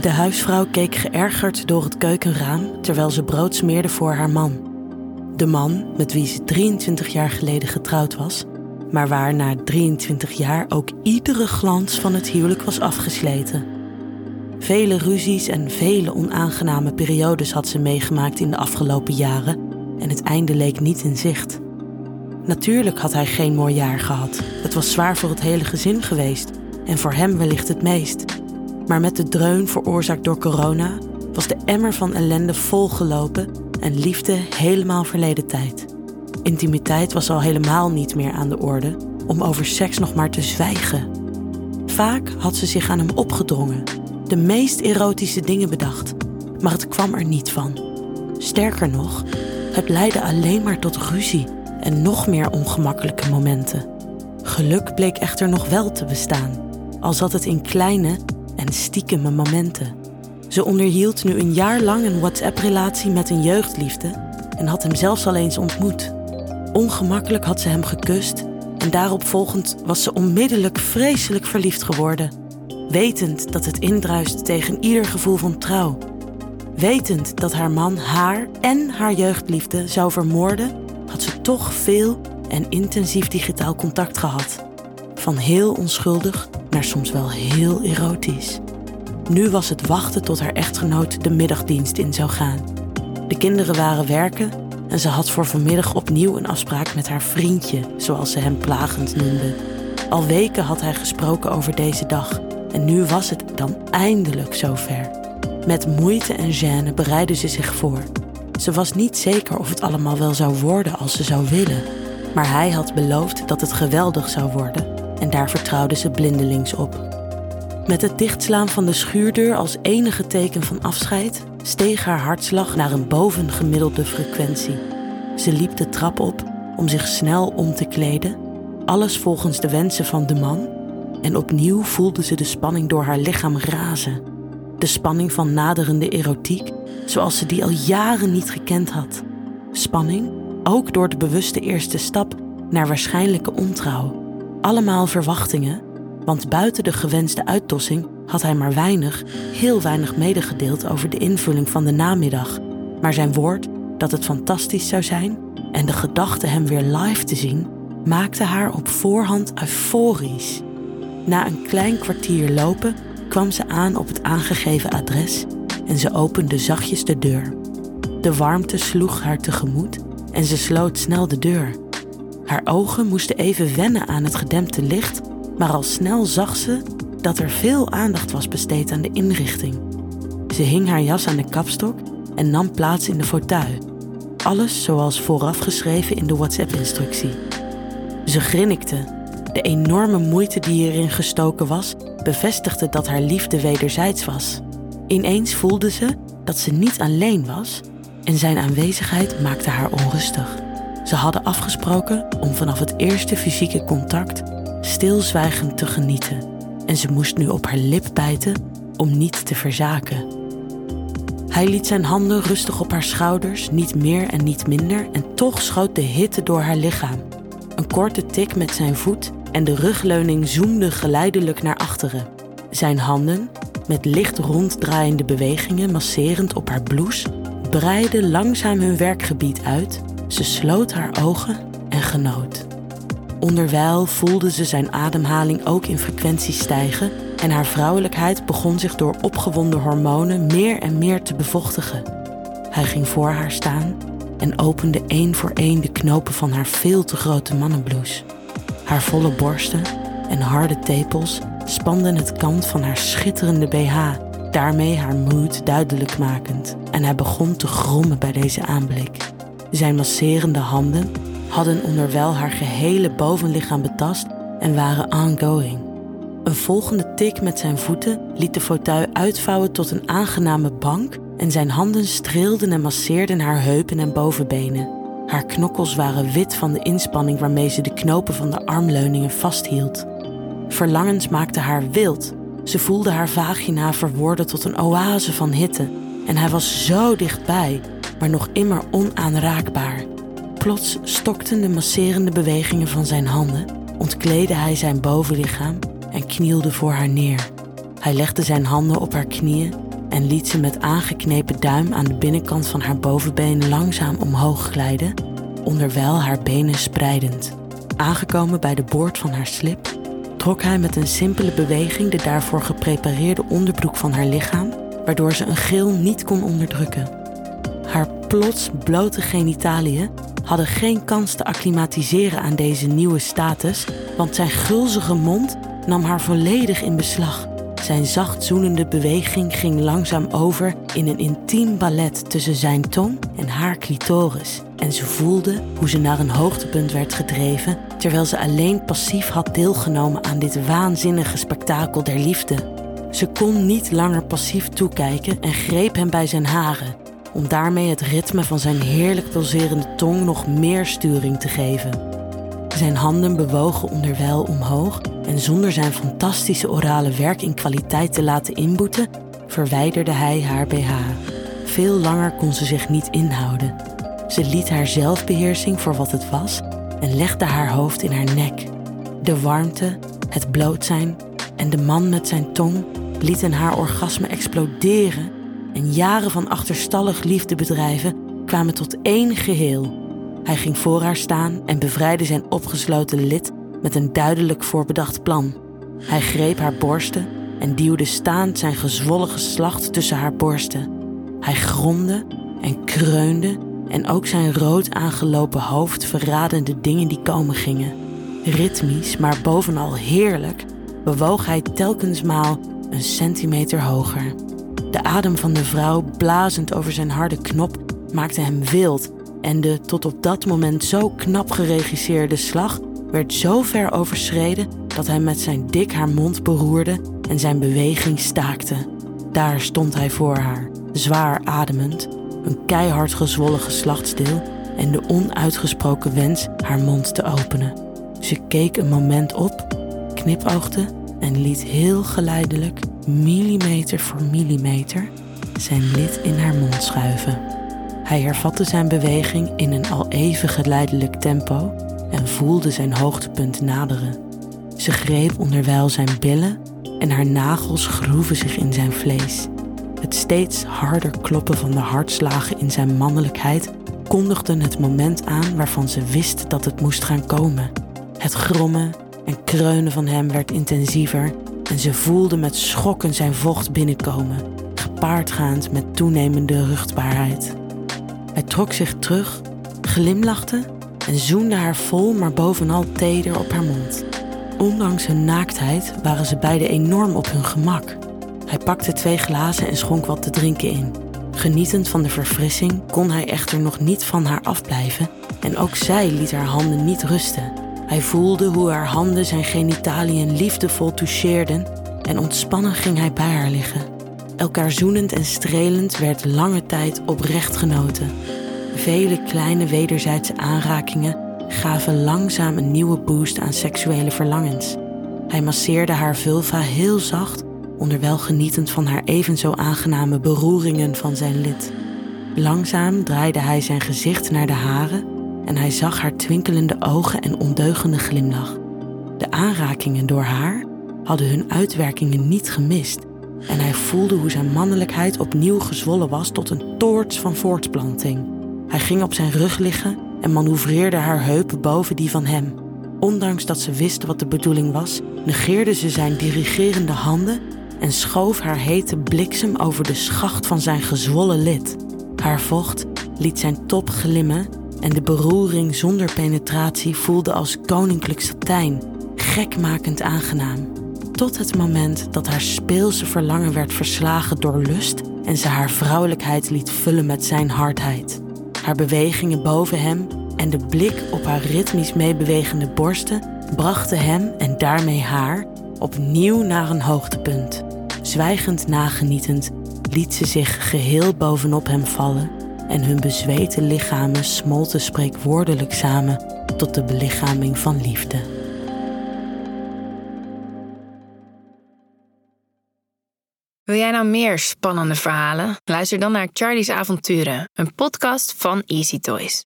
De huisvrouw keek geërgerd door het keukenraam terwijl ze brood smeerde voor haar man. De man met wie ze 23 jaar geleden getrouwd was, maar waar na 23 jaar ook iedere glans van het huwelijk was afgesleten. Vele ruzies en vele onaangename periodes had ze meegemaakt in de afgelopen jaren en het einde leek niet in zicht. Natuurlijk had hij geen mooi jaar gehad. Het was zwaar voor het hele gezin geweest en voor hem wellicht het meest. Maar met de dreun veroorzaakt door corona was de emmer van ellende volgelopen en liefde helemaal verleden tijd. Intimiteit was al helemaal niet meer aan de orde om over seks nog maar te zwijgen. Vaak had ze zich aan hem opgedrongen, de meest erotische dingen bedacht, maar het kwam er niet van. Sterker nog, het leidde alleen maar tot ruzie en nog meer ongemakkelijke momenten. Geluk bleek echter nog wel te bestaan, al zat het in kleine en stiekeme momenten. Ze onderhield nu een jaar lang een WhatsApp-relatie met een jeugdliefde en had hem zelfs al eens ontmoet. Ongemakkelijk had ze hem gekust en daarop volgend was ze onmiddellijk vreselijk verliefd geworden. Wetend dat het indruist tegen ieder gevoel van trouw. Wetend dat haar man haar en haar jeugdliefde zou vermoorden, had ze toch veel en intensief digitaal contact gehad. Van heel onschuldig naar soms wel heel erotisch. Nu was het wachten tot haar echtgenoot de middagdienst in zou gaan. De kinderen waren werken en ze had voor vanmiddag opnieuw een afspraak met haar vriendje, zoals ze hem plagend noemde. Al weken had hij gesproken over deze dag en nu was het dan eindelijk zover. Met moeite en gêne bereidde ze zich voor. Ze was niet zeker of het allemaal wel zou worden als ze zou willen, maar hij had beloofd dat het geweldig zou worden en daar vertrouwde ze blindelings op. Met het dichtslaan van de schuurdeur als enige teken van afscheid steeg haar hartslag naar een bovengemiddelde frequentie. Ze liep de trap op om zich snel om te kleden, alles volgens de wensen van de man, en opnieuw voelde ze de spanning door haar lichaam razen. De spanning van naderende erotiek, zoals ze die al jaren niet gekend had. Spanning, ook door de bewuste eerste stap naar waarschijnlijke ontrouw. Allemaal verwachtingen, want buiten de gewenste uitdossing had hij maar weinig, heel weinig medegedeeld over de invulling van de namiddag. Maar zijn woord dat het fantastisch zou zijn en de gedachte hem weer live te zien, maakte haar op voorhand euforisch. Na een klein kwartier lopen kwam ze aan op het aangegeven adres en ze opende zachtjes de deur. De warmte sloeg haar tegemoet en ze sloot snel de deur. Haar ogen moesten even wennen aan het gedempte licht, maar al snel zag ze dat er veel aandacht was besteed aan de inrichting. Ze hing haar jas aan de kapstok en nam plaats in de fauteuil. Alles zoals vooraf geschreven in de WhatsApp-instructie. Ze grinnikte. De enorme moeite die erin gestoken was, bevestigde dat haar liefde wederzijds was. Ineens voelde ze dat ze niet alleen was en zijn aanwezigheid maakte haar onrustig. Ze hadden afgesproken om vanaf het eerste fysieke contact stilzwijgend te genieten en ze moest nu op haar lip bijten om niet te verzaken. Hij liet zijn handen rustig op haar schouders, niet meer en niet minder, en toch schoot de hitte door haar lichaam. Een korte tik met zijn voet en de rugleuning zoemde geleidelijk naar achteren. Zijn handen, met licht ronddraaiende bewegingen masserend op haar blouse, breidden langzaam hun werkgebied uit. Ze sloot haar ogen en genoot. Onderwijl voelde ze zijn ademhaling ook in frequentie stijgen en haar vrouwelijkheid begon zich door opgewonden hormonen meer en meer te bevochtigen. Hij ging voor haar staan en opende één voor één de knopen van haar veel te grote mannenblouse. Haar volle borsten en harde tepels spanden het kant van haar schitterende BH, daarmee haar moed duidelijk makend. En hij begon te grommen bij deze aanblik. Zijn masserende handen hadden onderwijl haar gehele bovenlichaam betast en waren ongoing. Een volgende tik met zijn voeten liet de fauteuil uitvouwen tot een aangename bank en zijn handen streelden en masseerden haar heupen en bovenbenen. Haar knokkels waren wit van de inspanning waarmee ze de knopen van de armleuningen vasthield. Verlangens maakten haar wild. Ze voelde haar vagina verworden tot een oase van hitte en hij was zo dichtbij, maar nog immer onaanraakbaar. Plots stokten de masserende bewegingen van zijn handen, ontkleedde hij zijn bovenlichaam en knielde voor haar neer. Hij legde zijn handen op haar knieën en liet ze met aangeknepen duim aan de binnenkant van haar bovenbeen langzaam omhoog glijden, onderwijl haar benen spreidend. Aangekomen bij de boord van haar slip, trok hij met een simpele beweging de daarvoor geprepareerde onderbroek van haar lichaam, waardoor ze een gil niet kon onderdrukken. Haar plots blote genitaliën hadden geen kans te acclimatiseren aan deze nieuwe status, want zijn gulzige mond nam haar volledig in beslag. Zijn zacht zoenende beweging ging langzaam over in een intiem ballet tussen zijn tong en haar clitoris. En ze voelde hoe ze naar een hoogtepunt werd gedreven, terwijl ze alleen passief had deelgenomen aan dit waanzinnige spektakel der liefde. Ze kon niet langer passief toekijken en greep hem bij zijn haren, om daarmee het ritme van zijn heerlijk pulserende tong nog meer sturing te geven. Zijn handen bewogen onderwijl omhoog en zonder zijn fantastische orale werk in kwaliteit te laten inboeten, verwijderde hij haar BH. Veel langer kon ze zich niet inhouden. Ze liet haar zelfbeheersing voor wat het was en legde haar hoofd in haar nek. De warmte, het bloot zijn en de man met zijn tong lieten haar orgasme exploderen en jaren van achterstallig liefdebedrijven kwamen tot één geheel. Hij ging voor haar staan en bevrijdde zijn opgesloten lid met een duidelijk voorbedacht plan. Hij greep haar borsten en duwde staand zijn gezwollen geslacht tussen haar borsten. Hij gromde en kreunde en ook zijn rood aangelopen hoofd verraden de dingen die komen gingen. Ritmisch, maar bovenal heerlijk, bewoog hij telkens maal een centimeter hoger. De adem van de vrouw, blazend over zijn harde knop, maakte hem wild en de tot op dat moment zo knap geregisseerde slag werd zo ver overschreden dat hij met zijn dik haar mond beroerde en zijn beweging staakte. Daar stond hij voor haar, zwaar ademend, een keihard gezwollen geslachtsdeel en de onuitgesproken wens haar mond te openen. Ze keek een moment op, knipoogde en liet heel geleidelijk, millimeter voor millimeter, zijn lid in haar mond schuiven. Hij hervatte zijn beweging in een al even geleidelijk tempo en voelde zijn hoogtepunt naderen. Ze greep onderwijl zijn billen en haar nagels groeven zich in zijn vlees. Het steeds harder kloppen van de hartslagen in zijn mannelijkheid kondigden het moment aan waarvan ze wist dat het moest gaan komen. Het grommen en kreunen van hem werd intensiever en ze voelde met schokken zijn vocht binnenkomen, gepaardgaand met toenemende ruchtbaarheid. Hij trok zich terug, glimlachte en zoende haar vol, maar bovenal teder op haar mond. Ondanks hun naaktheid waren ze beiden enorm op hun gemak. Hij pakte twee glazen en schonk wat te drinken in. Genietend van de verfrissing kon hij echter nog niet van haar afblijven en ook zij liet haar handen niet rusten. Hij voelde hoe haar handen zijn genitaliën liefdevol toucheerden en ontspannen ging hij bij haar liggen. Elkaar zoenend en strelend werd lange tijd oprecht genoten. Vele kleine wederzijdse aanrakingen gaven langzaam een nieuwe boost aan seksuele verlangens. Hij masseerde haar vulva heel zacht, onderwel genietend van haar even zo aangename beroeringen van zijn lid. Langzaam draaide hij zijn gezicht naar de haren en hij zag haar twinkelende ogen en ondeugende glimlach. De aanrakingen door haar hadden hun uitwerkingen niet gemist en hij voelde hoe zijn mannelijkheid opnieuw gezwollen was tot een toorts van voortplanting. Hij ging op zijn rug liggen en manoeuvreerde haar heupen boven die van hem. Ondanks dat ze wist wat de bedoeling was, negeerde ze zijn dirigerende handen en schoof haar hete bliksem over de schacht van zijn gezwollen lid. Haar vocht liet zijn top glimmen en de beroering zonder penetratie voelde als koninklijk satijn, gekmakend aangenaam. Tot het moment dat haar speelse verlangen werd verslagen door lust en ze haar vrouwelijkheid liet vullen met zijn hardheid haar bewegingen boven hem en de blik op haar ritmisch meebewegende borsten brachten hem en daarmee haar opnieuw naar een hoogtepunt. Zwijgend nagenietend liet ze zich geheel bovenop hem vallen en hun bezweten lichamen smolten spreekwoordelijk samen tot de belichaming van liefde. Wil jij nou meer spannende verhalen? Luister dan naar Charlie's Avonturen, een podcast van Easy Toys.